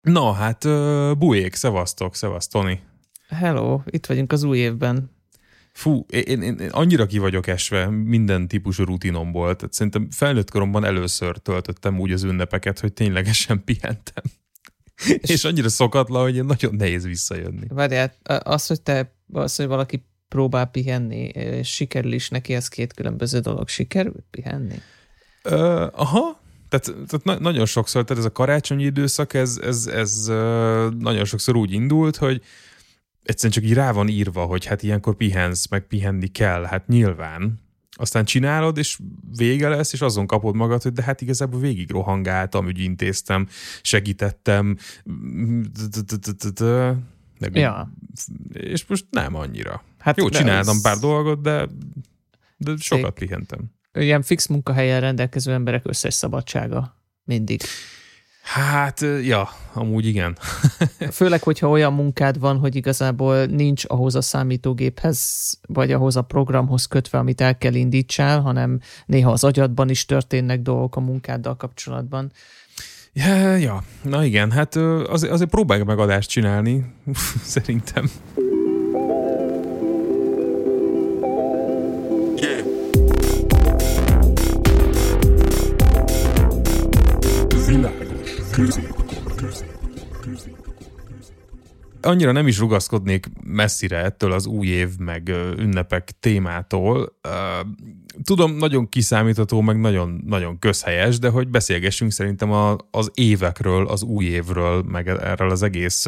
Na, hát bujék, szevasztok, szevasz, Tony. Hello, itt vagyunk az új évben. Fú, én, én, én annyira ki vagyok esve minden típusú rutinomból. Tehát szerintem felnőtt koromban először töltöttem úgy az ünnepeket, hogy ténylegesen pihentem. És, és annyira szokatlan, hogy nagyon nehéz visszajönni. Várjál, az, hogy te, az, hogy valaki próbál pihenni, és sikerül is neki, ez két különböző dolog. Sikerül pihenni? Uh, aha, tehát, tehát na- nagyon sokszor, tehát ez a karácsonyi időszak, ez, ez, ez nagyon sokszor úgy indult, hogy egyszerűen csak így rá van írva, hogy hát ilyenkor pihensz, meg pihenni kell, hát nyilván. Aztán csinálod, és vége lesz, és azon kapod magad, hogy de hát igazából végig rohangáltam, ügyintéztem, segítettem, ja. és most nem annyira. Hát Jó, csináltam pár dolgot, de, de sokat pihentem ilyen fix munkahelyen rendelkező emberek összes szabadsága mindig. Hát, ja, amúgy igen. Főleg, hogyha olyan munkád van, hogy igazából nincs ahhoz a számítógéphez, vagy ahhoz a programhoz kötve, amit el kell indítsál, hanem néha az agyadban is történnek dolgok a munkáddal kapcsolatban. Ja, ja. na igen, hát azért, azért próbálj meg adást csinálni, szerintem. Annyira nem is rugaszkodnék messzire ettől az új év meg ünnepek témától. Tudom, nagyon kiszámítható, meg nagyon, nagyon közhelyes, de hogy beszélgessünk szerintem az évekről, az új évről, meg erről az egész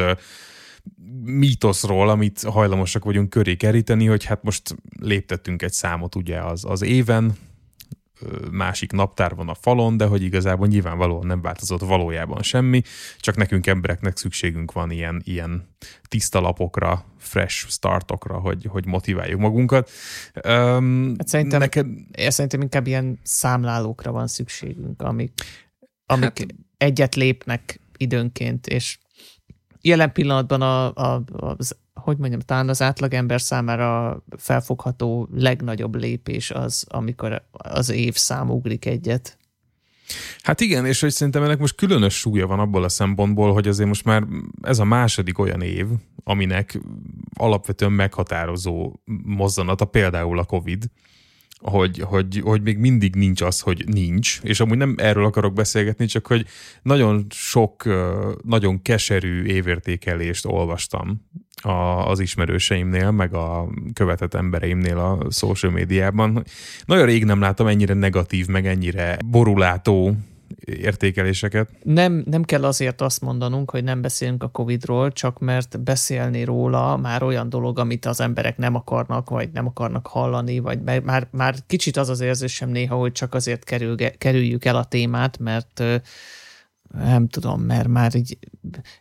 mítoszról, amit hajlamosak vagyunk köré keríteni, hogy hát most léptettünk egy számot ugye az, az éven, másik naptár van a falon, de hogy igazából nyilvánvalóan nem változott valójában semmi, csak nekünk embereknek szükségünk van ilyen, ilyen tiszta lapokra, fresh startokra, hogy, hogy motiváljuk magunkat. Um, hát szerintem, neked... Én szerintem inkább ilyen számlálókra van szükségünk, amik, amik hát, egyet lépnek időnként, és jelen pillanatban a, a, az hogy mondjam, talán az átlagember számára felfogható legnagyobb lépés az, amikor az évszám ugrik egyet. Hát igen, és hogy szerintem ennek most különös súlya van abból a szempontból, hogy azért most már ez a második olyan év, aminek alapvetően meghatározó mozzanata például a Covid, hogy, hogy, hogy még mindig nincs az, hogy nincs, és amúgy nem erről akarok beszélgetni, csak hogy nagyon sok, nagyon keserű évértékelést olvastam a, az ismerőseimnél, meg a követett embereimnél a social médiában. Nagyon rég nem láttam ennyire negatív, meg ennyire borulátó értékeléseket. Nem, nem kell azért azt mondanunk, hogy nem beszélünk a Covid-ról, csak mert beszélni róla már olyan dolog, amit az emberek nem akarnak, vagy nem akarnak hallani, vagy már, már kicsit az az érzésem néha, hogy csak azért kerül, kerüljük el a témát, mert nem tudom, mert már így,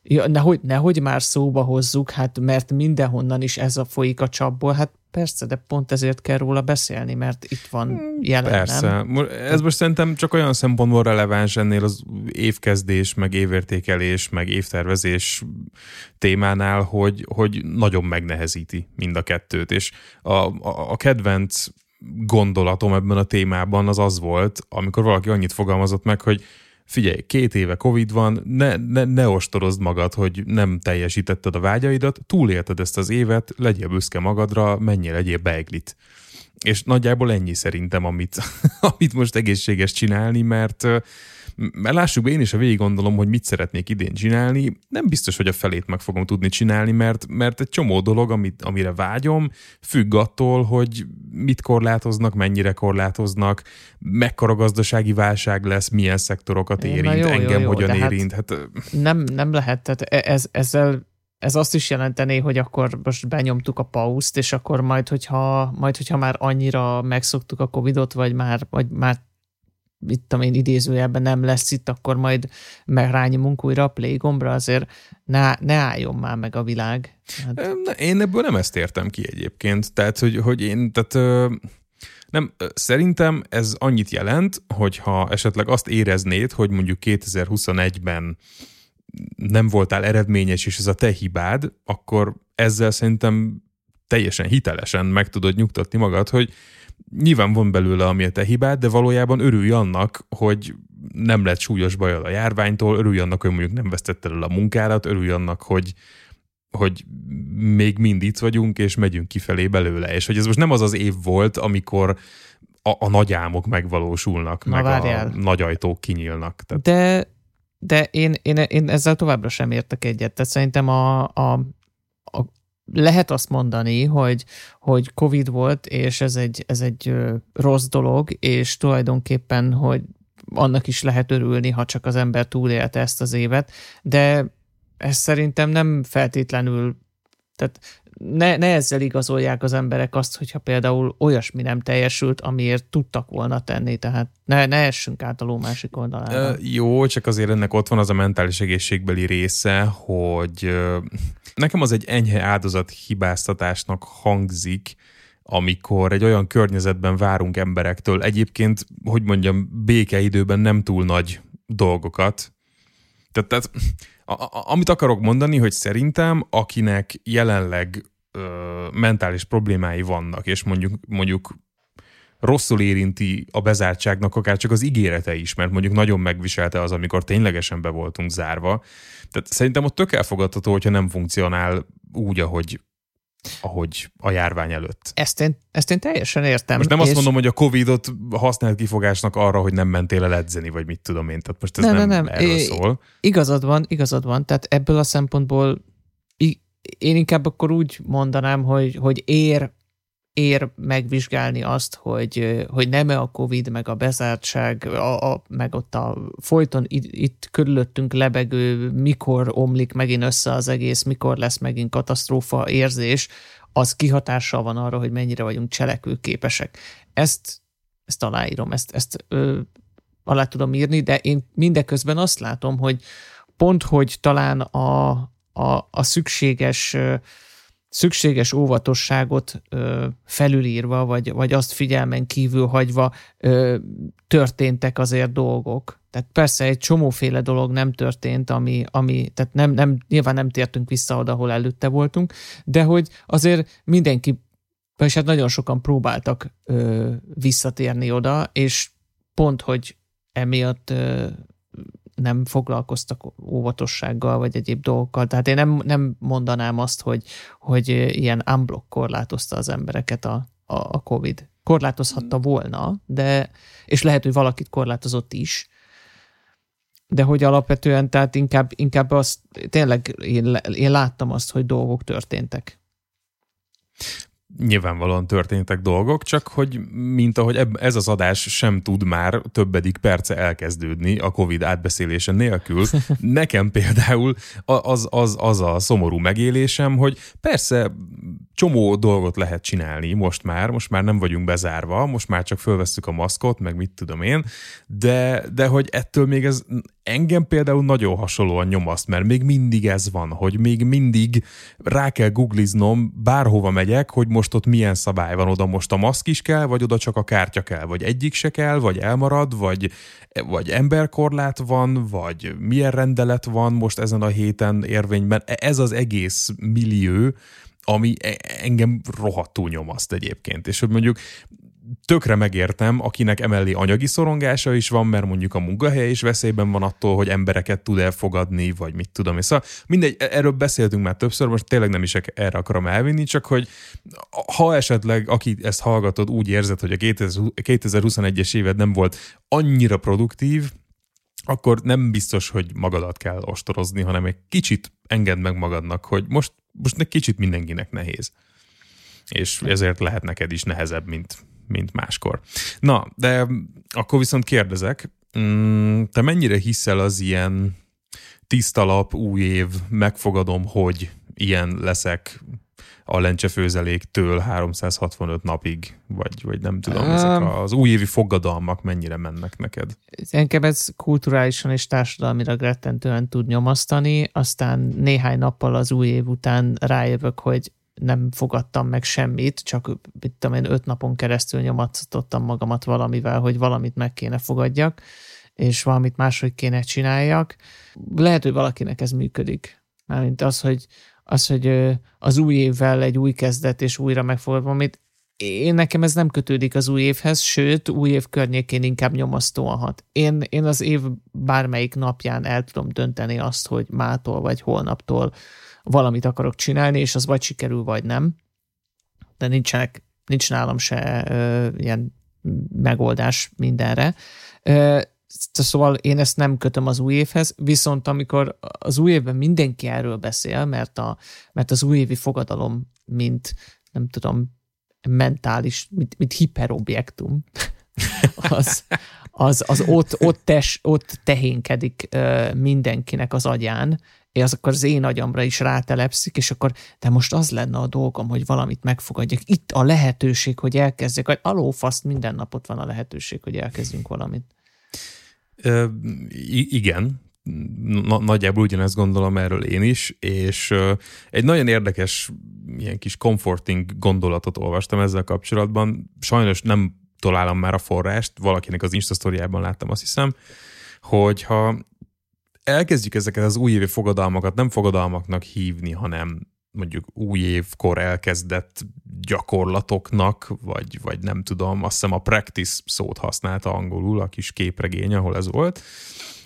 ja, nehogy, nehogy már szóba hozzuk, hát mert mindenhonnan is ez a folyik a csapból, hát persze, de pont ezért kell róla beszélni, mert itt van hmm, jelen, Persze. Nem? Ez most szerintem csak olyan szempontból releváns ennél az évkezdés, meg évértékelés, meg évtervezés témánál, hogy, hogy nagyon megnehezíti mind a kettőt, és a, a, a kedvenc gondolatom ebben a témában az az volt, amikor valaki annyit fogalmazott meg, hogy figyelj, két éve Covid van, ne, ne, ne ostorozd magad, hogy nem teljesítetted a vágyaidat, túlélted ezt az évet, legyél büszke magadra, menjél legyél beiglit. És nagyjából ennyi szerintem, amit, amit most egészséges csinálni, mert mert lássuk be, én is a végig gondolom, hogy mit szeretnék idén csinálni, nem biztos, hogy a felét meg fogom tudni csinálni, mert, mert egy csomó dolog, amit, amire vágyom, függ attól, hogy mit korlátoznak, mennyire korlátoznak, mekkora gazdasági válság lesz, milyen szektorokat érint, jó, engem jó, jó, hogyan hát érint. Hát, nem, nem lehet, tehát e- ez, ezzel ez azt is jelentené, hogy akkor most benyomtuk a pauszt, és akkor majd, hogyha, majd, hogyha már annyira megszoktuk a Covidot, vagy már, vagy már itt tudom én idézőjelben nem lesz itt, akkor majd megrányomunk újra a play gombra, azért ne, ne álljon már meg a világ. Hát... Én ebből nem ezt értem ki egyébként. Tehát, hogy, hogy én, tehát nem, szerintem ez annyit jelent, hogyha esetleg azt éreznéd, hogy mondjuk 2021-ben nem voltál eredményes, és ez a te hibád, akkor ezzel szerintem teljesen hitelesen meg tudod nyugtatni magad, hogy nyilván van belőle, ami a te hibád, de valójában örülj annak, hogy nem lett súlyos bajod a járványtól, örülj annak, hogy mondjuk nem vesztetted el a munkádat, örülj annak, hogy, hogy még mind itt vagyunk, és megyünk kifelé belőle. És hogy ez most nem az az év volt, amikor a, a nagy álmok megvalósulnak, Na, meg várjál. a nagy ajtók kinyílnak. Tehát... De, de én, én, én ezzel továbbra sem értek egyet. Tehát szerintem a, a, a lehet azt mondani, hogy, hogy Covid volt, és ez egy, ez egy rossz dolog, és tulajdonképpen, hogy annak is lehet örülni, ha csak az ember túlélte ezt az évet, de ez szerintem nem feltétlenül, tehát ne, ne ezzel igazolják az emberek azt, hogyha például olyasmi nem teljesült, amiért tudtak volna tenni, tehát ne, ne essünk át a ló másik oldalára. Jó, csak azért ennek ott van az a mentális egészségbeli része, hogy nekem az egy enyhe áldozat hibáztatásnak hangzik, amikor egy olyan környezetben várunk emberektől egyébként, hogy mondjam, békeidőben nem túl nagy dolgokat. Tehát, tehát amit akarok mondani, hogy szerintem akinek jelenleg ö, mentális problémái vannak, és mondjuk, mondjuk rosszul érinti a bezártságnak akár csak az ígérete is, mert mondjuk nagyon megviselte az, amikor ténylegesen be voltunk zárva. Tehát szerintem ott tök elfogadható, hogyha nem funkcionál úgy, ahogy ahogy a járvány előtt. Ezt én, ezt én teljesen értem. Most nem és... azt mondom, hogy a Covid-ot használt kifogásnak arra, hogy nem mentél el edzeni, vagy mit tudom én. Tehát most ez nem, nem, nem. erről é, szól. Igazad van, igazad van. Tehát ebből a szempontból én inkább akkor úgy mondanám, hogy, hogy ér ér megvizsgálni azt, hogy, hogy nem-e a Covid, meg a bezártság, a, a, meg ott a folyton itt, itt körülöttünk lebegő, mikor omlik megint össze az egész, mikor lesz megint katasztrófa érzés, az kihatással van arra, hogy mennyire vagyunk cselekvőképesek. Ezt, ezt aláírom, ezt, ezt ö, alá tudom írni, de én mindeközben azt látom, hogy pont, hogy talán a, a, a szükséges ö, szükséges óvatosságot ö, felülírva, vagy, vagy azt figyelmen kívül hagyva ö, történtek azért dolgok. Tehát persze egy csomóféle dolog nem történt, ami, ami tehát nem, nem, nyilván nem tértünk vissza oda, ahol előtte voltunk, de hogy azért mindenki, és hát nagyon sokan próbáltak ö, visszatérni oda, és pont, hogy emiatt ö, nem foglalkoztak óvatossággal, vagy egyéb dolgokkal. Tehát én nem, nem mondanám azt, hogy, hogy ilyen unblock korlátozta az embereket a, a, a COVID. Korlátozhatta mm. volna, de, és lehet, hogy valakit korlátozott is, de hogy alapvetően, tehát inkább, inkább azt, tényleg én, én láttam azt, hogy dolgok történtek nyilvánvalóan történtek dolgok, csak hogy mint ahogy ez az adás sem tud már többedik perce elkezdődni a Covid átbeszélése nélkül, nekem például az, az, az a szomorú megélésem, hogy persze csomó dolgot lehet csinálni most már, most már nem vagyunk bezárva, most már csak fölvesszük a maszkot, meg mit tudom én, de, de hogy ettől még ez engem például nagyon hasonlóan nyomaszt, mert még mindig ez van, hogy még mindig rá kell googliznom, bárhova megyek, hogy most ott milyen szabály van, oda most a maszk is kell, vagy oda csak a kártya kell, vagy egyik se kell, vagy elmarad, vagy, vagy emberkorlát van, vagy milyen rendelet van most ezen a héten érvényben. Ez az egész millió, ami e- engem rohadtul nyomaszt egyébként. És hogy mondjuk tökre megértem, akinek emellé anyagi szorongása is van, mert mondjuk a munkahelye is veszélyben van attól, hogy embereket tud elfogadni, vagy mit tudom én. Szóval mindegy, e- erről beszéltünk már többször, most tényleg nem is erre akarom elvinni, csak hogy ha esetleg, aki ezt hallgatod, úgy érzed, hogy a 2021-es éved nem volt annyira produktív, akkor nem biztos, hogy magadat kell ostorozni, hanem egy kicsit engedd meg magadnak, hogy most, most egy kicsit mindenkinek nehéz. És ezért lehet neked is nehezebb, mint, mint máskor. Na, de akkor viszont kérdezek, mm, te mennyire hiszel az ilyen tiszta lap, új év, megfogadom, hogy ilyen leszek a lencsefőzeléktől 365 napig, vagy, vagy nem tudom, um, ezek az újévi fogadalmak mennyire mennek neked? Engem ez kulturálisan és társadalmilag rettentően tud nyomasztani, aztán néhány nappal az új év után rájövök, hogy nem fogadtam meg semmit, csak mit tudom én, öt napon keresztül nyomatottam magamat valamivel, hogy valamit meg kéne fogadjak, és valamit máshogy kéne csináljak. Lehet, hogy valakinek ez működik Mármint az, hogy, az, hogy az új évvel egy új kezdet és újra megfordulva, amit én nekem ez nem kötődik az új évhez, sőt, új év környékén inkább nyomasztóan hat. Én, én az év bármelyik napján el tudom dönteni azt, hogy mától vagy holnaptól valamit akarok csinálni, és az vagy sikerül, vagy nem. De nincsenek, nincs nálam se ö, ilyen megoldás mindenre. Ö, Szóval én ezt nem kötöm az új évhez, viszont amikor az új évben mindenki erről beszél, mert, a, mert az újévi fogadalom, mint nem tudom, mentális, mint, mint hiperobjektum, az, az, az ott, ott, tes, ott tehénkedik mindenkinek az agyán, és akkor az én agyamra is rátelepszik, és akkor de most az lenne a dolgom, hogy valamit megfogadjak. Itt a lehetőség, hogy elkezdjek, vagy alófaszt minden napot van a lehetőség, hogy elkezdjünk valamit. Igen, Na, nagyjából ugyanezt gondolom erről én is, és egy nagyon érdekes, ilyen kis comforting gondolatot olvastam ezzel kapcsolatban. Sajnos nem találom már a forrást, valakinek az Insta láttam, azt hiszem, hogyha elkezdjük ezeket az újévi fogadalmakat nem fogadalmaknak hívni, hanem mondjuk új évkor elkezdett gyakorlatoknak, vagy, vagy nem tudom, azt hiszem a practice szót használta angolul a kis képregény, ahol ez volt,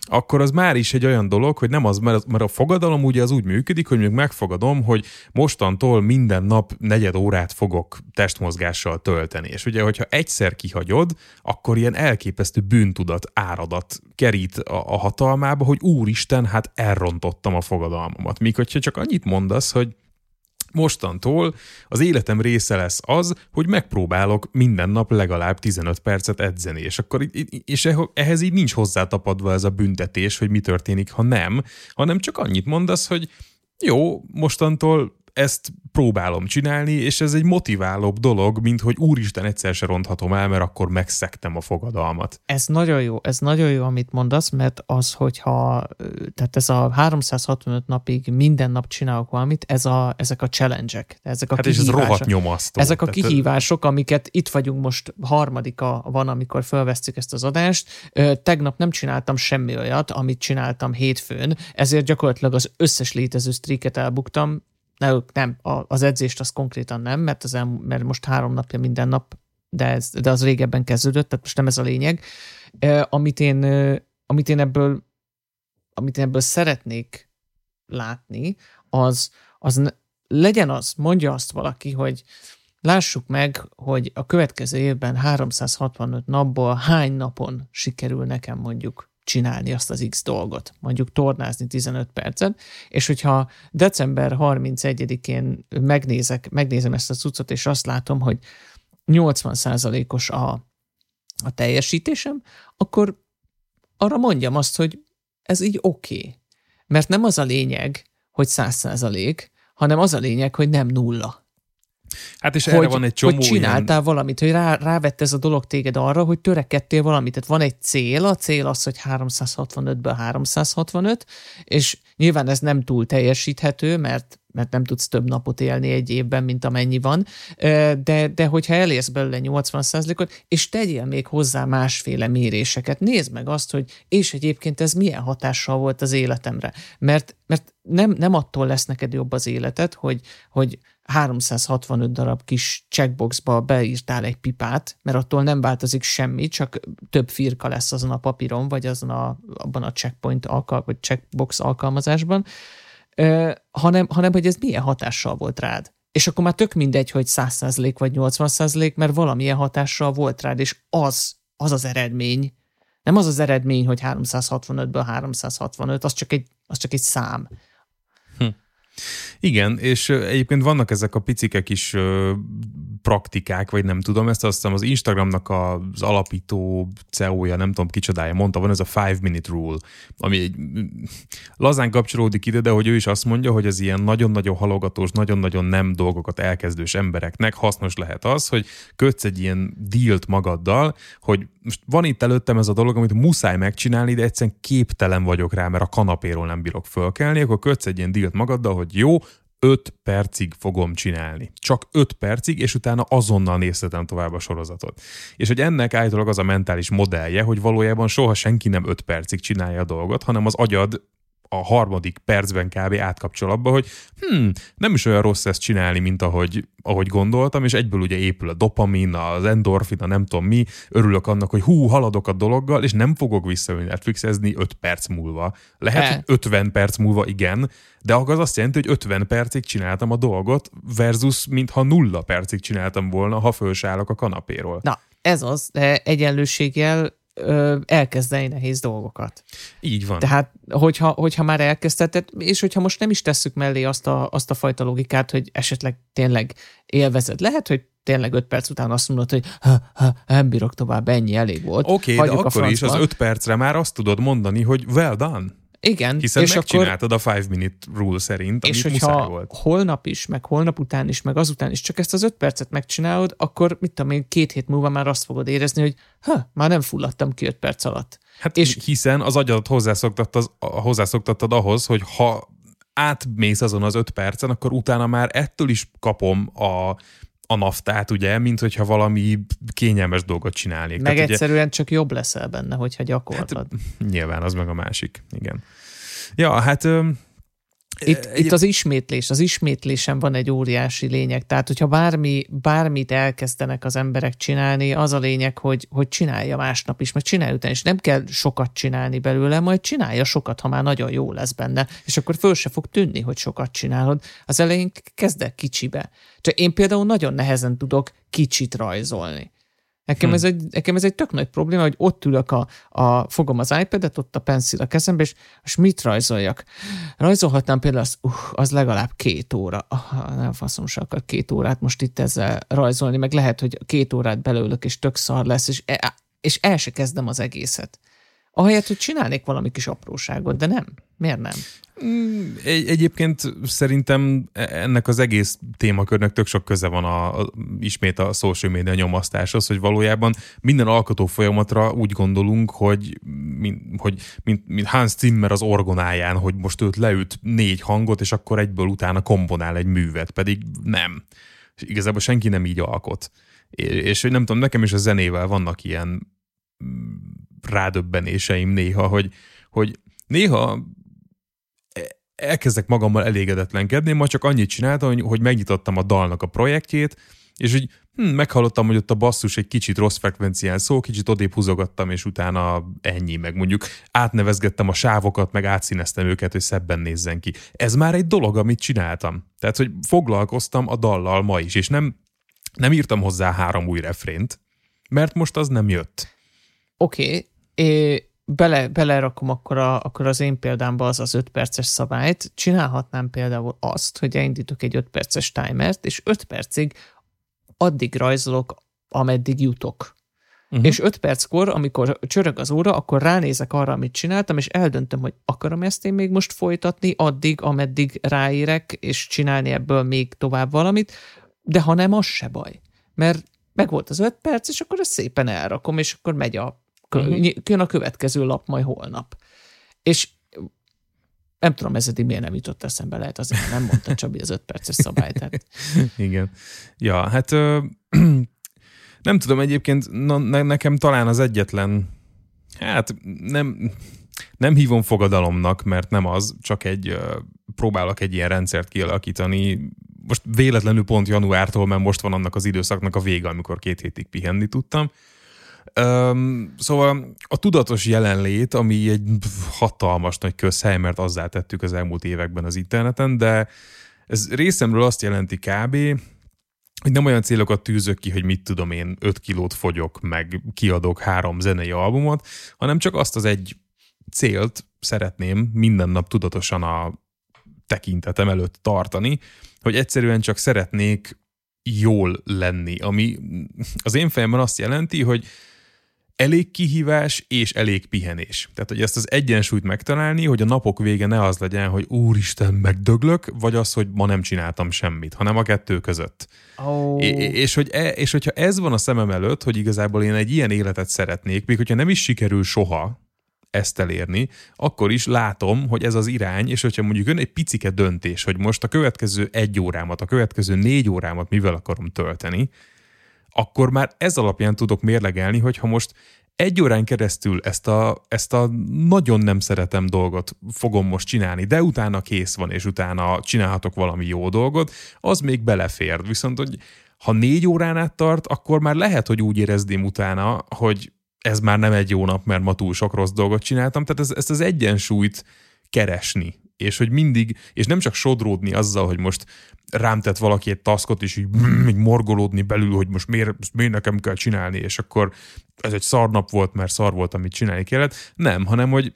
akkor az már is egy olyan dolog, hogy nem az, mert, mert a fogadalom ugye az úgy működik, hogy még megfogadom, hogy mostantól minden nap negyed órát fogok testmozgással tölteni. És ugye, hogyha egyszer kihagyod, akkor ilyen elképesztő bűntudat, áradat kerít a, a hatalmába, hogy úristen, hát elrontottam a fogadalmamat. Míg hogyha csak annyit mondasz, hogy mostantól az életem része lesz az, hogy megpróbálok minden nap legalább 15 percet edzeni, és akkor és ehhez így nincs hozzátapadva ez a büntetés, hogy mi történik, ha nem, hanem csak annyit mondasz, hogy jó, mostantól ezt próbálom csinálni, és ez egy motiválóbb dolog, mint hogy úristen egyszer se ronthatom el, mert akkor megszektem a fogadalmat. Ez nagyon jó, ez nagyon jó, amit mondasz, mert az, hogyha, tehát ez a 365 napig minden nap csinálok valamit, ez a, ezek a challenge-ek, ezek a hát és ez rohadt nyomasztó. Ezek a kihívások, amiket itt vagyunk most, harmadika van, amikor felvesztük ezt az adást. Tegnap nem csináltam semmi olyat, amit csináltam hétfőn, ezért gyakorlatilag az összes létező streaket elbuktam, ne, nem, az edzést az konkrétan nem, mert, az el, mert most három napja minden nap, de, ez, de az régebben kezdődött, tehát most nem ez a lényeg. Amit, én, amit én ebből amit én ebből szeretnék látni, az, az legyen az, mondja azt valaki, hogy lássuk meg, hogy a következő évben 365 napból hány napon sikerül nekem mondjuk csinálni azt az X dolgot, mondjuk tornázni 15 percet, és hogyha december 31-én megnézek, megnézem ezt a cuccot, és azt látom, hogy 80%-os a, a teljesítésem, akkor arra mondjam azt, hogy ez így oké. Okay. Mert nem az a lényeg, hogy 100%, hanem az a lényeg, hogy nem nulla. Hát és hogy, erre van egy csomó Hogy csináltál ilyen... valamit, hogy rá, rávett ez a dolog téged arra, hogy törekedtél valamit. Tehát van egy cél, a cél az, hogy 365-ből 365, és nyilván ez nem túl teljesíthető, mert mert nem tudsz több napot élni egy évben, mint amennyi van, de, de hogyha elérsz belőle 80%-ot, és tegyél még hozzá másféle méréseket, nézd meg azt, hogy és egyébként ez milyen hatással volt az életemre. Mert, mert nem, nem attól lesz neked jobb az életed, hogy, hogy 365 darab kis checkboxba beírtál egy pipát, mert attól nem változik semmi, csak több firka lesz azon a papíron, vagy azon a, abban a checkpoint alkal, vagy checkbox alkalmazásban, hanem, hanem hogy ez milyen hatással volt rád. És akkor már tök mindegy, hogy 100% vagy 80%, mert valamilyen hatással volt rád, és az, az az eredmény, nem az az eredmény, hogy 365-ből 365, az csak egy, az csak egy szám. Hm. Igen, és egyébként vannak ezek a picikek is praktikák, vagy nem tudom, ezt azt hiszem az Instagramnak az alapító CEO-ja, nem tudom kicsodája mondta, van ez a five minute rule, ami egy, lazán kapcsolódik ide, de hogy ő is azt mondja, hogy az ilyen nagyon-nagyon halogatós, nagyon-nagyon nem dolgokat elkezdős embereknek hasznos lehet az, hogy kötsz egy ilyen dílt magaddal, hogy most van itt előttem ez a dolog, amit muszáj megcsinálni, de egyszerűen képtelen vagyok rá, mert a kanapéról nem bírok fölkelni, akkor kötsz egy ilyen dílt magaddal, hogy jó, 5 percig fogom csinálni. Csak 5 percig, és utána azonnal nézhetem tovább a sorozatot. És hogy ennek állítólag az a mentális modellje, hogy valójában soha senki nem 5 percig csinálja a dolgot, hanem az agyad a harmadik percben kb. átkapcsol abba, hogy hm, nem is olyan rossz ezt csinálni, mint ahogy, ahogy gondoltam, és egyből ugye épül a dopamin, az endorfin, a nem tudom mi, örülök annak, hogy hú, haladok a dologgal, és nem fogok visszajönni Netflixezni 5 perc múlva. Lehet, e. hogy 50 perc múlva igen, de az azt jelenti, hogy 50 percig csináltam a dolgot, versus mintha nulla percig csináltam volna, ha fölsállok a kanapéról. Na, ez az, de egyenlőséggel elkezdeni nehéz dolgokat. Így van. Tehát, hogyha, hogyha már elkezdted, és hogyha most nem is tesszük mellé azt a, azt a fajta logikát, hogy esetleg tényleg élvezed. Lehet, hogy tényleg öt perc után azt mondod, hogy ha, ha, nem bírok tovább, ennyi elég volt. Oké, okay, de akkor is az öt percre már azt tudod mondani, hogy well done. Igen. Hiszen és megcsináltad akkor, a five minute rule szerint, És hogyha volt. holnap is, meg holnap után is, meg azután is csak ezt az öt percet megcsinálod, akkor mit tudom én, két hét múlva már azt fogod érezni, hogy ha, már nem fulladtam ki öt perc alatt. Hát és hiszen az agyadat hozzászoktattad, hozzászoktattad ahhoz, hogy ha átmész azon az öt percen, akkor utána már ettől is kapom a a naftát, ugye, mint hogyha valami kényelmes dolgot csinálnék. Meg Tehát, egyszerűen ugye, csak jobb leszel benne, hogyha gyakorlod. Hát, nyilván, az meg a másik, igen. Ja, hát itt, egy... itt az ismétlés, az ismétlésen van egy óriási lényeg. Tehát, hogyha bármi, bármit elkezdenek az emberek csinálni, az a lényeg, hogy, hogy csinálja másnap is, meg csinálja után, és nem kell sokat csinálni belőle, majd csinálja sokat, ha már nagyon jó lesz benne, és akkor föl se fog tűnni, hogy sokat csinálod. Az elején kezdek kicsibe. Csak én például nagyon nehezen tudok kicsit rajzolni. Nekem, hm. ez egy, nekem ez egy tök nagy probléma, hogy ott ülök, a, a, fogom az iPad-et, ott a pencil a kezembe, és, és mit rajzoljak? Rajzolhatnám például az, uh, az legalább két óra. Ah, nem faszom se akar két órát most itt ezzel rajzolni, meg lehet, hogy két órát belőlök, és tök szar lesz, és, e, és el se kezdem az egészet. Ahelyett, hogy csinálnék valami kis apróságot, de nem. Miért nem? Mm, egy, egyébként szerintem ennek az egész témakörnek tök sok köze van a, a, ismét a social media nyomasztáshoz, hogy valójában minden alkotó folyamatra úgy gondolunk, hogy, mint, hogy mint, mint Hans Zimmer az orgonáján, hogy most őt leüt négy hangot, és akkor egyből utána kombonál egy művet, pedig nem. És igazából senki nem így alkot. És, és nem tudom, nekem is a zenével vannak ilyen mm, rádöbbenéseim néha, hogy, hogy néha elkezdek magammal elégedetlenkedni, ma csak annyit csináltam, hogy, hogy megnyitottam a dalnak a projektjét, és hogy hm, meghallottam, hogy ott a basszus egy kicsit rossz frekvencián szó, kicsit odébb húzogattam, és utána ennyi, meg mondjuk átnevezgettem a sávokat, meg átszíneztem őket, hogy szebben nézzen ki. Ez már egy dolog, amit csináltam. Tehát, hogy foglalkoztam a dallal ma is, és nem, nem írtam hozzá három új refrént, mert most az nem jött. Oké, okay bele, belerakom akkor, a, akkor az én példámba az az 5 perces szabályt, csinálhatnám például azt, hogy elindítok egy 5 perces timert, és 5 percig addig rajzolok, ameddig jutok. Uh-huh. És 5 perckor, amikor csörög az óra, akkor ránézek arra, amit csináltam, és eldöntöm, hogy akarom ezt én még most folytatni, addig, ameddig ráérek, és csinálni ebből még tovább valamit, de ha nem, az se baj. Mert meg volt az 5 perc, és akkor ezt szépen elrakom, és akkor megy a uh-huh. jön a következő lap majd holnap. És nem tudom, ez eddig miért nem jutott eszembe, lehet azért, nem mondta Csabi az öt perces szabályt. Tehát. Igen. Ja, hát ö, nem tudom, egyébként na, ne, nekem talán az egyetlen, hát nem, nem hívom fogadalomnak, mert nem az, csak egy, ö, próbálok egy ilyen rendszert kialakítani, most véletlenül pont januártól, mert most van annak az időszaknak a vége, amikor két hétig pihenni tudtam, Um, szóval a tudatos jelenlét, ami egy hatalmas nagy közhely, mert azzá tettük az elmúlt években az interneten, de ez részemről azt jelenti kb., hogy nem olyan célokat tűzök ki, hogy mit tudom én, 5 kilót fogyok, meg kiadok három zenei albumot, hanem csak azt az egy célt szeretném minden nap tudatosan a tekintetem előtt tartani, hogy egyszerűen csak szeretnék jól lenni, ami az én fejemben azt jelenti, hogy elég kihívás és elég pihenés. Tehát, hogy ezt az egyensúlyt megtalálni, hogy a napok vége ne az legyen, hogy úristen, megdöglök, vagy az, hogy ma nem csináltam semmit, hanem a kettő között. Oh. És, hogy e, és hogyha ez van a szemem előtt, hogy igazából én egy ilyen életet szeretnék, még hogyha nem is sikerül soha ezt elérni, akkor is látom, hogy ez az irány, és hogyha mondjuk jön egy picike döntés, hogy most a következő egy órámat, a következő négy órámat mivel akarom tölteni, akkor már ez alapján tudok mérlegelni, hogy ha most egy órán keresztül ezt a, ezt a nagyon nem szeretem dolgot fogom most csinálni, de utána kész van, és utána csinálhatok valami jó dolgot, az még belefér. Viszont, hogy ha négy órán át tart, akkor már lehet, hogy úgy érezném utána, hogy ez már nem egy jó nap, mert ma túl sok rossz dolgot csináltam. Tehát ez, ezt az egyensúlyt keresni, és hogy mindig, és nem csak sodródni azzal, hogy most rám tett valaki egy taszkot, és így, így morgolódni belül, hogy most miért, miért nekem kell csinálni, és akkor ez egy szarnap volt, mert szar volt, amit csinálni kellett. Nem, hanem hogy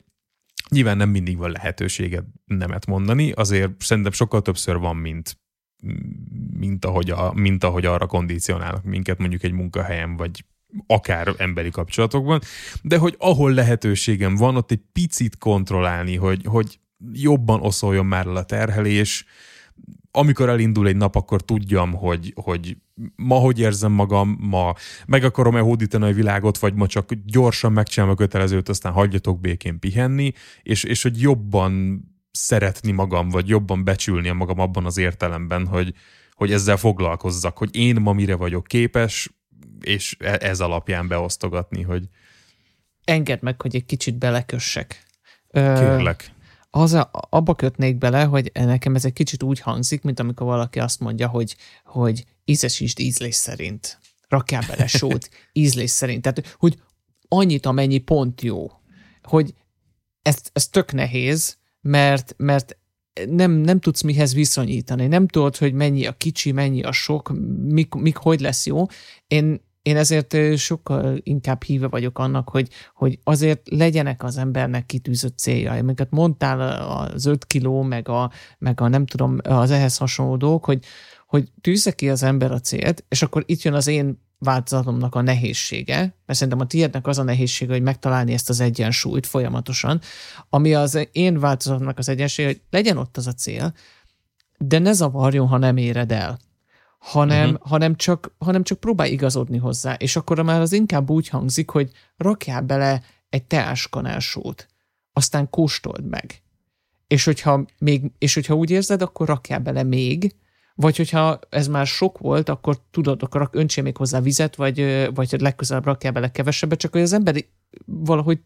nyilván nem mindig van lehetőséged nemet mondani, azért szerintem sokkal többször van, mint mint ahogy, a, mint ahogy arra kondicionálnak minket mondjuk egy munkahelyen, vagy akár emberi kapcsolatokban, de hogy ahol lehetőségem van, ott egy picit kontrollálni, hogy, hogy jobban oszoljon már el a terhelés, amikor elindul egy nap, akkor tudjam, hogy, hogy ma hogy érzem magam, ma meg akarom-e hódítani a világot, vagy ma csak gyorsan megcsinálom a kötelezőt, aztán hagyjatok békén pihenni, és, és hogy jobban szeretni magam, vagy jobban becsülni magam abban az értelemben, hogy, hogy ezzel foglalkozzak, hogy én ma mire vagyok képes, és e, ez alapján beosztogatni, hogy... Engedd meg, hogy egy kicsit belekössek. Kérlek. Az a, abba kötnék bele, hogy nekem ez egy kicsit úgy hangzik, mint amikor valaki azt mondja, hogy, hogy ízesítsd ízlés szerint. Rakjál bele sót ízlés szerint. Tehát, hogy annyit, amennyi pont jó. Hogy ez, ez tök nehéz, mert, mert nem, nem tudsz mihez viszonyítani, nem tudod, hogy mennyi a kicsi, mennyi a sok, mik, mik hogy lesz jó. Én, én ezért sokkal inkább híve vagyok annak, hogy, hogy azért legyenek az embernek kitűzött célja. Amiket mondtál az 5 kiló, meg a, meg a nem tudom, az ehhez hasonló dolgok, hogy, hogy tűzze ki az ember a célt, és akkor itt jön az én változatomnak a nehézsége, mert szerintem a tiédnek az a nehézsége, hogy megtalálni ezt az egyensúlyt folyamatosan, ami az én változatomnak az egyensúly, hogy legyen ott az a cél, de ne zavarjon, ha nem éred el, hanem, uh-huh. hanem, csak, hanem csak próbálj igazodni hozzá, és akkor már az inkább úgy hangzik, hogy rakjál bele egy teáskanál sót, aztán kóstold meg. És hogyha, még, és hogyha úgy érzed, akkor rakjál bele még, vagy hogyha ez már sok volt, akkor tudod, akkor öntsél még hozzá vizet, vagy, vagy legközelebb rakjál bele kevesebbet, csak hogy az ember valahogy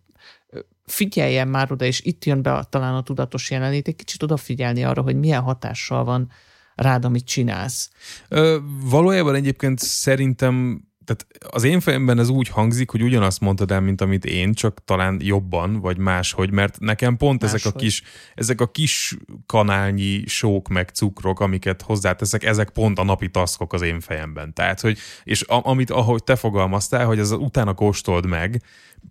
figyeljen már oda, és itt jön be a, talán a tudatos jelenlét, egy kicsit odafigyelni arra, hogy milyen hatással van rád, amit csinálsz. Ö, valójában egyébként szerintem tehát az én fejemben ez úgy hangzik, hogy ugyanazt mondtad el, mint amit én, csak talán jobban, vagy máshogy, mert nekem pont máshogy. ezek a kis, ezek a kis kanálnyi sók meg cukrok, amiket hozzáteszek, ezek pont a napi taszkok az én fejemben. Tehát, hogy, és a, amit, ahogy te fogalmaztál, hogy ez utána kóstold meg,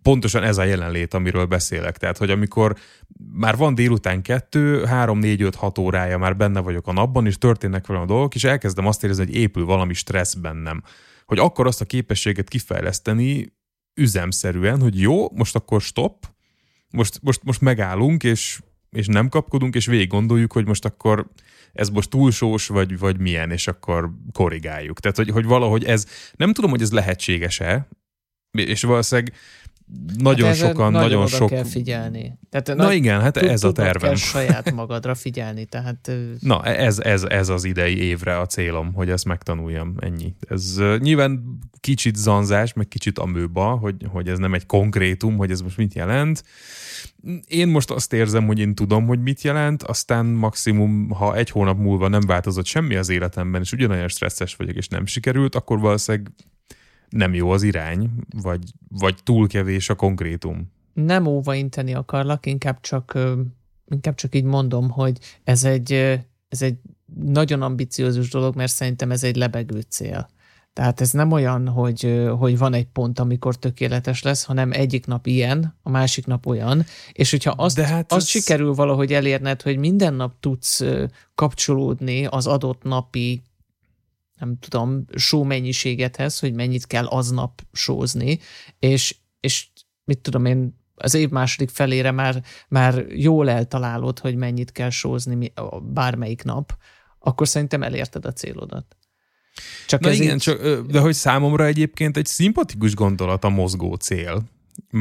pontosan ez a jelenlét, amiről beszélek. Tehát, hogy amikor már van délután kettő, három, négy, öt, hat órája már benne vagyok a napban, és történnek velem a dolgok, és elkezdem azt érezni, hogy épül valami stressz bennem hogy akkor azt a képességet kifejleszteni üzemszerűen, hogy jó, most akkor stop, most, most, most megállunk, és, és nem kapkodunk, és végig gondoljuk, hogy most akkor ez most túlsós, vagy, vagy milyen, és akkor korrigáljuk. Tehát, hogy, hogy valahogy ez, nem tudom, hogy ez lehetséges-e, és valószínűleg nagyon hát sokan, nagyon, nagyon sok... kell figyelni. Tehát Na nagy, igen, hát ez a tervem. kell saját magadra figyelni, tehát... Na, ez, ez, ez az idei évre a célom, hogy ezt megtanuljam, ennyi. Ez uh, nyilván kicsit zanzás, meg kicsit amőba, hogy, hogy ez nem egy konkrétum, hogy ez most mit jelent. Én most azt érzem, hogy én tudom, hogy mit jelent, aztán maximum, ha egy hónap múlva nem változott semmi az életemben, és ugyanolyan stresszes vagyok, és nem sikerült, akkor valószínűleg nem jó az irány, vagy, vagy túl kevés a konkrétum. Nem óvainteni akarlak, inkább csak, inkább csak így mondom, hogy ez egy, ez egy nagyon ambiciózus dolog, mert szerintem ez egy lebegő cél. Tehát ez nem olyan, hogy, hogy van egy pont, amikor tökéletes lesz, hanem egyik nap ilyen, a másik nap olyan, és hogyha azt, De hát azt ez... sikerül valahogy elérned, hogy minden nap tudsz kapcsolódni az adott napi nem tudom, só mennyiségethez, hogy mennyit kell aznap sózni, és, és mit tudom én, az év második felére már, már jól eltalálod, hogy mennyit kell sózni bármelyik nap, akkor szerintem elérted a célodat. Csak Na ez igen, így... csak, de hogy számomra egyébként egy szimpatikus gondolat a mozgó cél.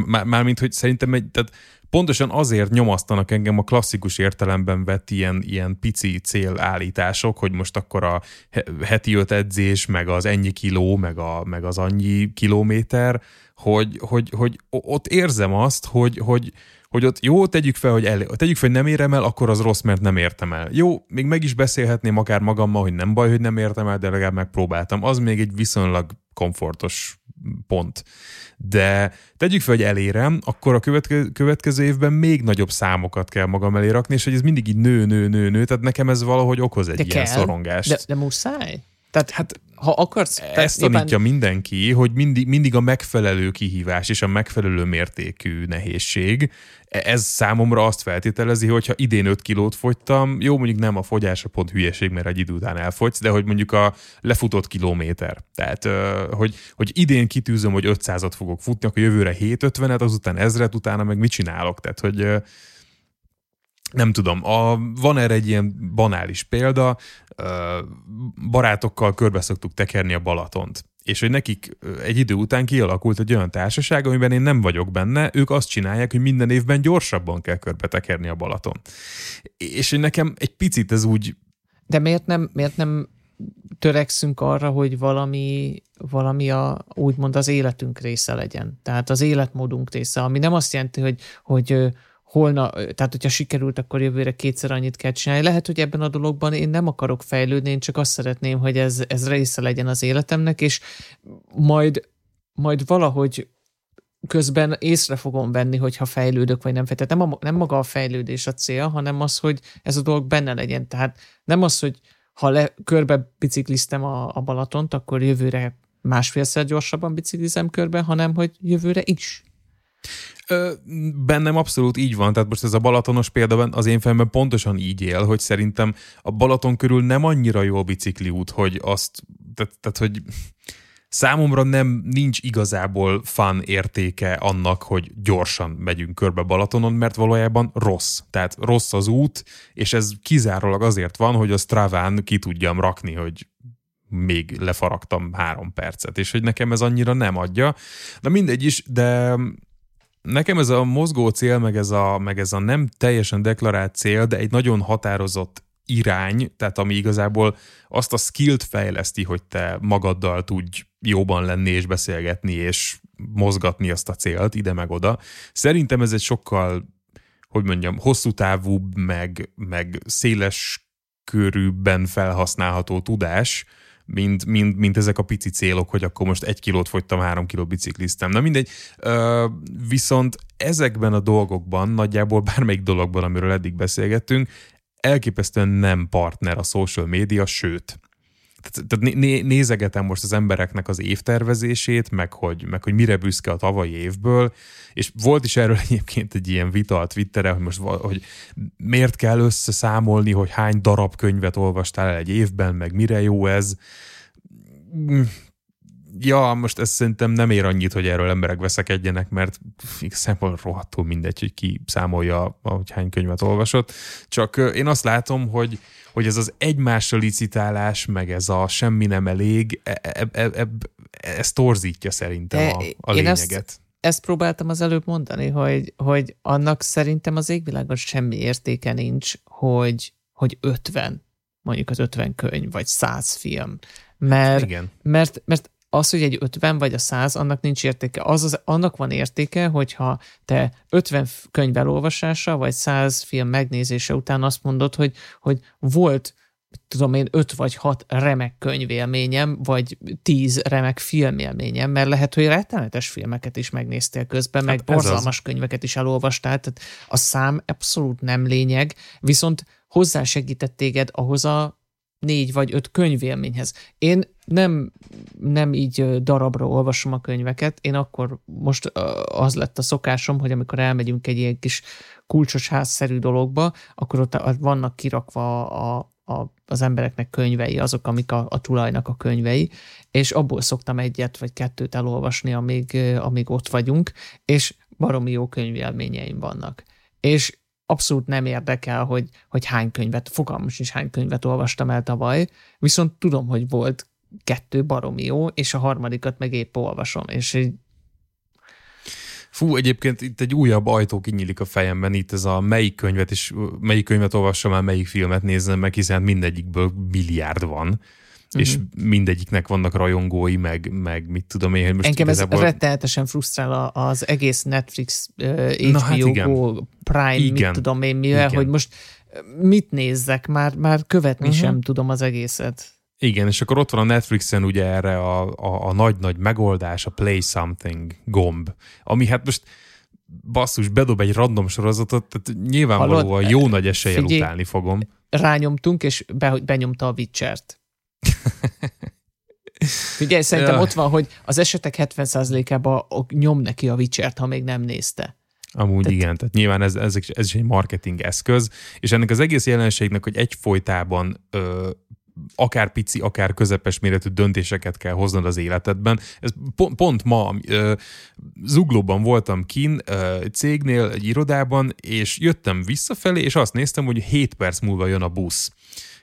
Mármint, hogy szerintem egy, tehát pontosan azért nyomasztanak engem a klasszikus értelemben vett ilyen, ilyen pici célállítások, hogy most akkor a heti öt edzés, meg az ennyi kiló, meg, a, meg az annyi kilométer, hogy, hogy, hogy ott érzem azt, hogy, hogy, hogy ott jó, tegyük fel, hogy el, tegyük fel, hogy nem érem el, akkor az rossz, mert nem értem el. Jó, még meg is beszélhetném akár magammal, hogy nem baj, hogy nem értem el, de legalább megpróbáltam. Az még egy viszonylag komfortos pont. De tegyük fel, hogy elérem, akkor a következő, következő évben még nagyobb számokat kell magam elé rakni, és hogy ez mindig így nő, nő, nő, nő, tehát nekem ez valahogy okoz egy de ilyen kell, szorongást. De, de muszáj? Tehát hát ha akarsz... Ezt tanítja éppen... mindenki, hogy mindig, mindig a megfelelő kihívás és a megfelelő mértékű nehézség. E, ez számomra azt feltételezi, hogy ha idén 5 kilót fogytam, jó, mondjuk nem a fogyása pont hülyeség, mert egy idő után elfogysz, de hogy mondjuk a lefutott kilométer. Tehát, hogy, hogy idén kitűzöm, hogy 500-at fogok futni, akkor jövőre 750-et, azután ezret, utána meg mit csinálok? Tehát, hogy nem tudom, a, van erre egy ilyen banális példa, barátokkal körbe szoktuk tekerni a Balatont és hogy nekik egy idő után kialakult egy olyan társaság, amiben én nem vagyok benne, ők azt csinálják, hogy minden évben gyorsabban kell körbe tekerni a Balaton. És hogy nekem egy picit ez úgy... De miért nem, miért nem törekszünk arra, hogy valami, valami a, úgymond az életünk része legyen. Tehát az életmódunk része, ami nem azt jelenti, hogy, hogy holna, tehát hogyha sikerült, akkor jövőre kétszer annyit kell csinálni. Lehet, hogy ebben a dologban én nem akarok fejlődni, én csak azt szeretném, hogy ez, ez része legyen az életemnek, és majd, majd valahogy közben észre fogom venni, hogyha fejlődök, vagy nem fejlődök. Nem, a, nem maga a fejlődés a cél, hanem az, hogy ez a dolog benne legyen. Tehát nem az, hogy ha le, körbe bicikliztem a, a Balatont, akkor jövőre másfélszer gyorsabban biciklizem körbe, hanem hogy jövőre is. Bennem abszolút így van, tehát most ez a Balatonos példaban az én fejemben pontosan így él, hogy szerintem a Balaton körül nem annyira jó a út, hogy azt, tehát, tehát hogy számomra nem nincs igazából fan értéke annak, hogy gyorsan megyünk körbe Balatonon, mert valójában rossz. Tehát rossz az út, és ez kizárólag azért van, hogy a Straván ki tudjam rakni, hogy még lefaragtam három percet, és hogy nekem ez annyira nem adja. Na mindegy is, de Nekem ez a mozgó cél, meg ez a, meg ez a nem teljesen deklarált cél, de egy nagyon határozott irány, tehát ami igazából azt a skillt fejleszti, hogy te magaddal tudj jóban lenni és beszélgetni, és mozgatni azt a célt ide meg oda. Szerintem ez egy sokkal, hogy mondjam, hosszú távúbb, meg, meg széles körűbben felhasználható tudás, mint, mint, mint ezek a pici célok, hogy akkor most egy kilót fogytam, három kilót bicikliztem. Na mindegy, Ö, viszont ezekben a dolgokban, nagyjából bármelyik dologban, amiről eddig beszélgettünk, elképesztően nem partner a social média, sőt, tehát, tehát né, nézegetem most az embereknek az évtervezését, meg hogy, meg hogy mire büszke a tavalyi évből, és volt is erről egyébként egy ilyen vita a Twitterre, hogy most hogy miért kell összeszámolni, hogy hány darab könyvet olvastál el egy évben, meg mire jó ez ja, most ez szerintem nem ér annyit, hogy erről emberek veszekedjenek, mert igazából rohadtul mindegy, hogy ki számolja, hogy hány könyvet olvasott. Csak én azt látom, hogy, hogy ez az egymásra licitálás, meg ez a semmi nem elég, e, e, e, e, ez torzítja szerintem a, a lényeget. Ezt, ezt próbáltam az előbb mondani, hogy, hogy annak szerintem az égvilágon semmi értéke nincs, hogy, hogy 50, mondjuk az 50 könyv, vagy 100 film. Mert, Igen. mert, mert az, hogy egy 50 vagy a 100, annak nincs értéke. Az, az annak van értéke, hogyha te 50 könyv elolvasása, vagy 100 film megnézése után azt mondod, hogy, hogy volt tudom én, öt vagy hat remek könyvélményem, vagy tíz remek filmélményem, mert lehet, hogy rettenetes filmeket is megnéztél közben, hát meg borzalmas az. könyveket is elolvastál, tehát a szám abszolút nem lényeg, viszont hozzásegített téged ahhoz a négy vagy öt könyvélményhez. Én nem, nem így darabra olvasom a könyveket, én akkor most az lett a szokásom, hogy amikor elmegyünk egy ilyen kis kulcsos házszerű dologba, akkor ott vannak kirakva a, a, az embereknek könyvei, azok, amik a, a tulajnak a könyvei, és abból szoktam egyet vagy kettőt elolvasni, amíg, amíg ott vagyunk, és baromi jó könyvélményeim vannak. És abszolút nem érdekel, hogy, hogy hány könyvet, fogalmam is hány könyvet olvastam el tavaly, viszont tudom, hogy volt kettő baromi jó, és a harmadikat meg épp olvasom, és így Fú, egyébként itt egy újabb ajtó kinyílik a fejemben, itt ez a melyik könyvet, és melyik könyvet olvassam el, melyik filmet nézzem meg, hiszen mindegyikből milliárd van. És mindegyiknek vannak rajongói, meg, meg mit tudom én. Most Engem igazából... ez rettenetesen frusztrál az egész Netflix, uh, HBO, hát igen. Prime, igen. mit tudom én mivel, igen. hogy most mit nézzek, már, már követni uh-huh. sem tudom az egészet. Igen, és akkor ott van a Netflixen ugye erre a, a, a nagy-nagy megoldás, a Play Something gomb, ami hát most basszus, bedob egy random sorozatot, tehát nyilvánvalóan Hallod? jó nagy eséllyel Figyelj, utálni fogom. Rányomtunk, és be, benyomta a Witcher-t. Figyelj, szerintem ja. ott van, hogy az esetek 70%-ában nyom neki a Witcher-t, ha még nem nézte. Amúgy tehát... igen, tehát nyilván ez, ez, ez is egy marketing eszköz, és ennek az egész jelenségnek, hogy egyfolytában ö, akár pici, akár közepes méretű döntéseket kell hoznod az életedben. Ez pont, pont ma ö, zuglóban voltam kin ö, cégnél, egy irodában, és jöttem visszafelé, és azt néztem, hogy 7 perc múlva jön a busz.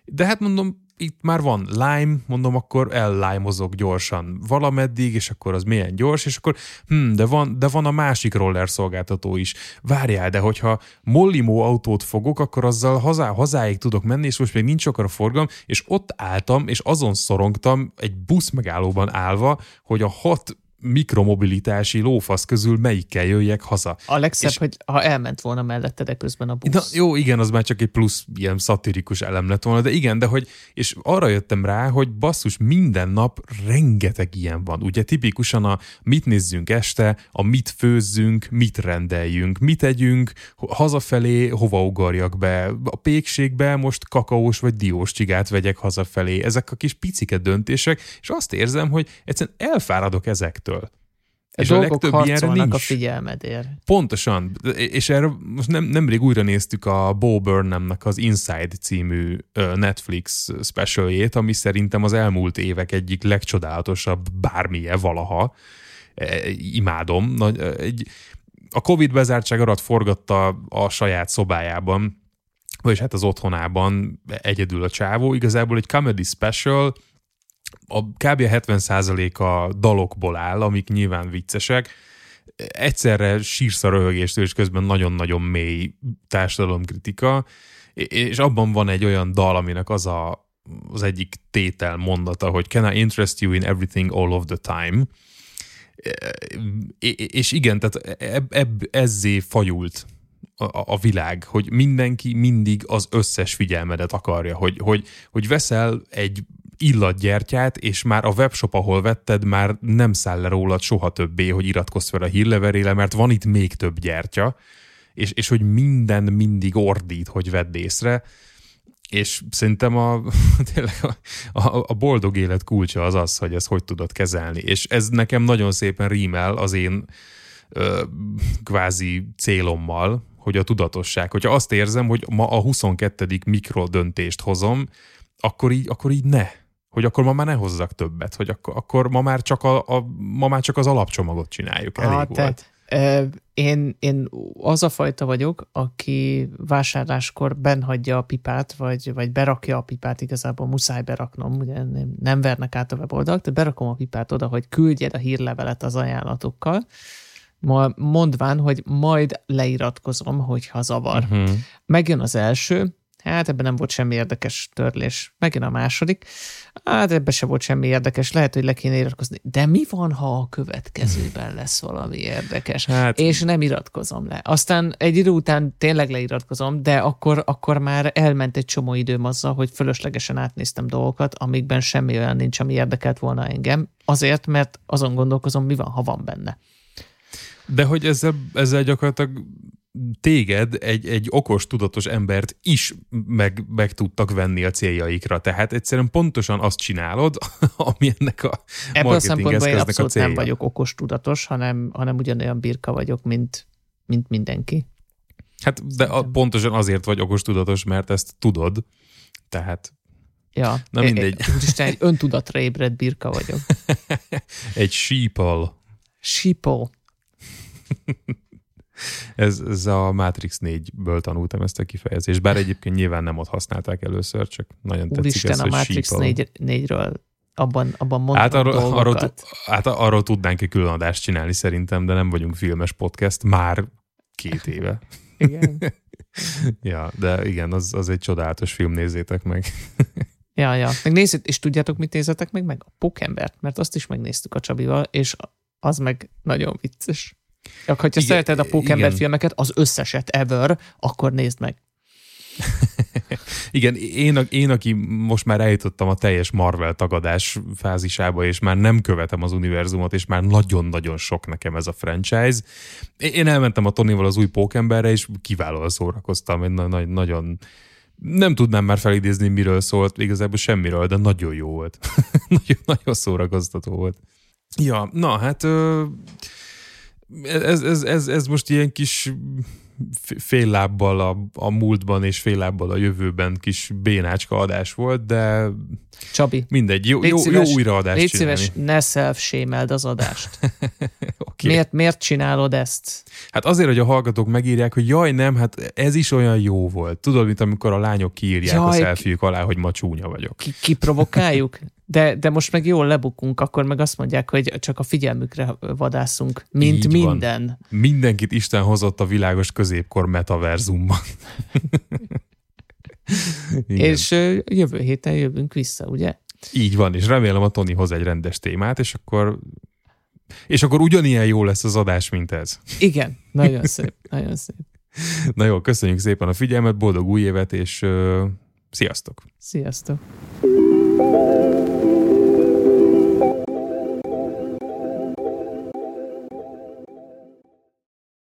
De hát mondom, itt már van lime, mondom, akkor ellájmozok gyorsan valameddig, és akkor az milyen gyors, és akkor hm, de van, de van a másik roller szolgáltató is. Várjál, de hogyha Mollimó autót fogok, akkor azzal hazá, hazáig tudok menni, és most még nincs akkor a forgalom, és ott álltam, és azon szorongtam egy busz megállóban állva, hogy a hat mikromobilitási lófasz közül melyikkel jöjjek haza. A legszebb, és... hogy ha elment volna mellette, de közben a busz. Na, jó, igen, az már csak egy plusz ilyen szatirikus elem lett volna, de igen, de hogy, és arra jöttem rá, hogy basszus, minden nap rengeteg ilyen van. Ugye tipikusan a mit nézzünk este, a mit főzzünk, mit rendeljünk, mit együnk, hazafelé hova ugorjak be, a pékségbe most kakaós vagy diós csigát vegyek hazafelé. Ezek a kis picike döntések, és azt érzem, hogy egyszerűen elfáradok ezek ezektől. A és a legtöbb ilyenre nincs. a figyelmedért. Pontosan. És erre most nem, nemrég újra néztük a Bo Burnhamnek az Inside című Netflix specialjét, ami szerintem az elmúlt évek egyik legcsodálatosabb bármilyen valaha. E, imádom. Egy, a Covid bezártság alatt forgatta a saját szobájában, vagyis hát az otthonában egyedül a csávó. Igazából egy comedy special, a kb. 70%-a dalokból áll, amik nyilván viccesek, egyszerre sírsz a röhögéstől, és közben nagyon-nagyon mély társadalomkritika, és abban van egy olyan dal, aminek az a, az egyik tétel mondata, hogy can I interest you in everything all of the time? És igen, tehát eb, eb, ezzé fajult a, a világ, hogy mindenki mindig az összes figyelmedet akarja, hogy, hogy, hogy veszel egy illatgyertyát, és már a webshop, ahol vetted, már nem száll le rólad soha többé, hogy iratkozz fel a hírleverére, mert van itt még több gyertya, és, és hogy minden mindig ordít, hogy vedd észre, és szerintem a, tényleg a, a, a boldog élet kulcsa az az, hogy ezt hogy tudod kezelni. És ez nekem nagyon szépen rímel az én ö, kvázi célommal, hogy a tudatosság. Hogyha azt érzem, hogy ma a 22. mikrodöntést hozom, akkor így, akkor így ne hogy akkor ma már ne hozzak többet, hogy akkor, akkor ma, már csak a, a, ma már csak az alapcsomagot csináljuk. Elég ah, volt. Tehát, én, én az a fajta vagyok, aki vásárláskor benhagyja a pipát, vagy, vagy berakja a pipát, igazából muszáj beraknom, ugye nem, nem vernek át a weboldalt, de berakom a pipát oda, hogy küldjed a hírlevelet az ajánlatokkal, mondván, hogy majd leiratkozom, hogyha zavar. Uh-huh. Megjön az első, Hát ebben nem volt semmi érdekes törlés. Megint a második. Hát ebben sem volt semmi érdekes. Lehet, hogy le kéne iratkozni. De mi van, ha a következőben lesz valami érdekes? Hát... És nem iratkozom le. Aztán egy idő után tényleg leiratkozom, de akkor, akkor már elment egy csomó időm azzal, hogy fölöslegesen átnéztem dolgokat, amikben semmi olyan nincs, ami érdekelt volna engem. Azért, mert azon gondolkozom, mi van, ha van benne. De hogy ezzel, ezzel gyakorlatilag téged, egy, egy okos, tudatos embert is meg, meg tudtak venni a céljaikra. Tehát egyszerűen pontosan azt csinálod, ami ennek a Ebből a szempontból én abszolút nem vagyok okos, tudatos, hanem, hanem ugyanolyan birka vagyok, mint, mint mindenki. Hát, de a, pontosan azért vagy okos, tudatos, mert ezt tudod. Tehát Ja, Na mindegy. Isten, egy öntudatra ébredt birka vagyok. egy sheeple. Sheeple. ez, ez a Matrix 4-ből tanultam ezt a kifejezést, bár egyébként nyilván nem ott használták először, csak nagyon tetszik Úristen, ez, a Matrix 4, 4-ről abban, abban mondtam hát arról, arról, hát arról tudnánk egy külön adást csinálni szerintem, de nem vagyunk filmes podcast már két éve. igen. ja, de igen, az, az egy csodálatos film, nézzétek meg. Ja, ja. Meg nézzük, és tudjátok, mit nézzetek meg? Meg a Pókembert, mert azt is megnéztük a Csabival, és az meg nagyon vicces. Ha igen, szereted a Pókember filmeket, az összeset ever, akkor nézd meg. Igen, én, én, aki most már eljutottam a teljes Marvel tagadás fázisába, és már nem követem az univerzumot, és már nagyon-nagyon sok nekem ez a franchise. Én elmentem a Tonyval az új Pókemberre, és kiválóan szórakoztam, egy nagyon nem tudnám már felidézni, miről szólt, igazából semmiről, de nagyon jó volt. nagyon, nagyon szórakoztató volt. Ja, na hát ez, ez, ez, ez most ilyen kis fél lábbal a, a múltban és fél lábbal a jövőben kis bénácska adás volt, de Csabi, mindegy, jó, jó, szíves, jó újraadást légy csinálni. szíves, ne self az adást. okay. miért, miért csinálod ezt? Hát azért, hogy a hallgatók megírják, hogy jaj, nem, hát ez is olyan jó volt. Tudod, mint amikor a lányok kiírják jaj, a selfie alá, hogy ma csúnya vagyok. Ki, kiprovokáljuk? De, de most meg jól lebukunk, akkor meg azt mondják, hogy csak a figyelmükre vadászunk, mint Így minden. Van. Mindenkit Isten hozott a világos középkor metaverzumban. és jövő héten jövünk vissza, ugye? Így van, és remélem a Tony hoz egy rendes témát, és akkor és akkor ugyanilyen jó lesz az adás, mint ez. Igen, nagyon szép, nagyon szép. Na jó, köszönjük szépen a figyelmet, boldog új évet, és uh, sziasztok! Sziasztok!